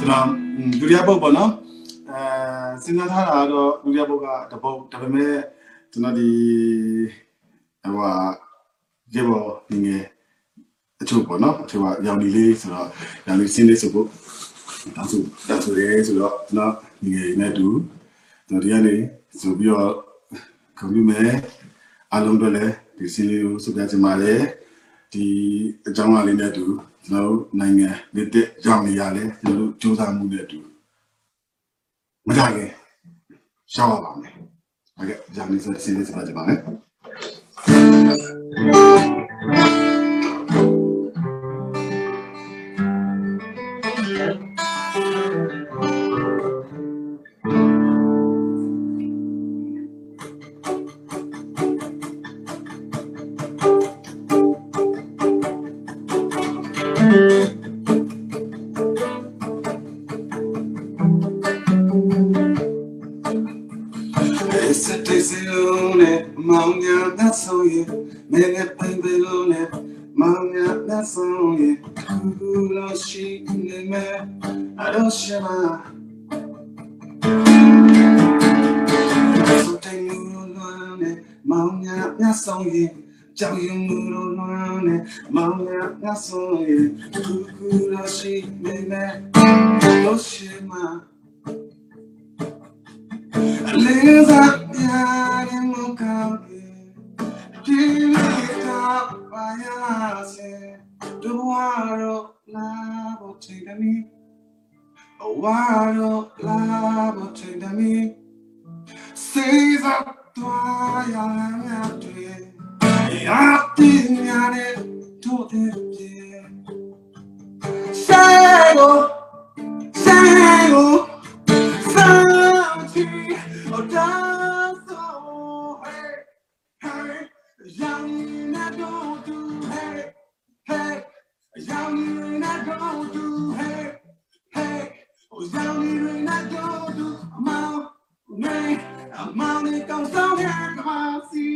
ကျွန်တော်ဒုတိယပုတ်ပေါ့နော်အဲစဉ်းစားထားတာကတော့ဒုတိယပုတ်ကတပုတ်ဒါပေမဲ့ကျွန်တော်ဒီဟိုဟာရေပေါ်ငငယ်အချို့ပေါ့နော်အချို့ကရောင်လီလေးဆိုတော့ရောင်လီစင်းလေးဆိုဖို့ တောင်းဆိုတောင်းဆိုရဲဆိုတော့ကျွန်တော်ငငယ်နဲ့တူကျွန်တော်ဒီကနေဆိုပြီးတော့ကွန်ပျူတာအားလုံးတော့လည်းဒီစင်းလေးကိုစုပြချင်ပါတယ်ဒီအကြောင်းအရာလေးနဲ့အတူကျွန်တော်တို့နိုင်ငံလက်တက်ရောင်နေရလဲကျွန်တော်တို့စူးစမ်းမှုနဲ့အတူမကြခင်ရှောက်ရပါမယ်ဟုတ်ကဲ့ဂျာမနီဆိုစင်းလေးစုပြချင်ပါတ Pepezilune, manga that's on you. Mega pepezilune, manga that's on you. Kuno shi neme, adoshima. Sote murulune, manga that's on you. Chao yu murulune, manga that's on you. Kuno shi neme, adoshima. Liza. Bayase Duwaro labo tegami Awaro labo tegami Seiza twaya yate Yati nyane tote Sego Sego Something oh dance so hey hey young I don't do hey hey I'm out man I'm out here come on see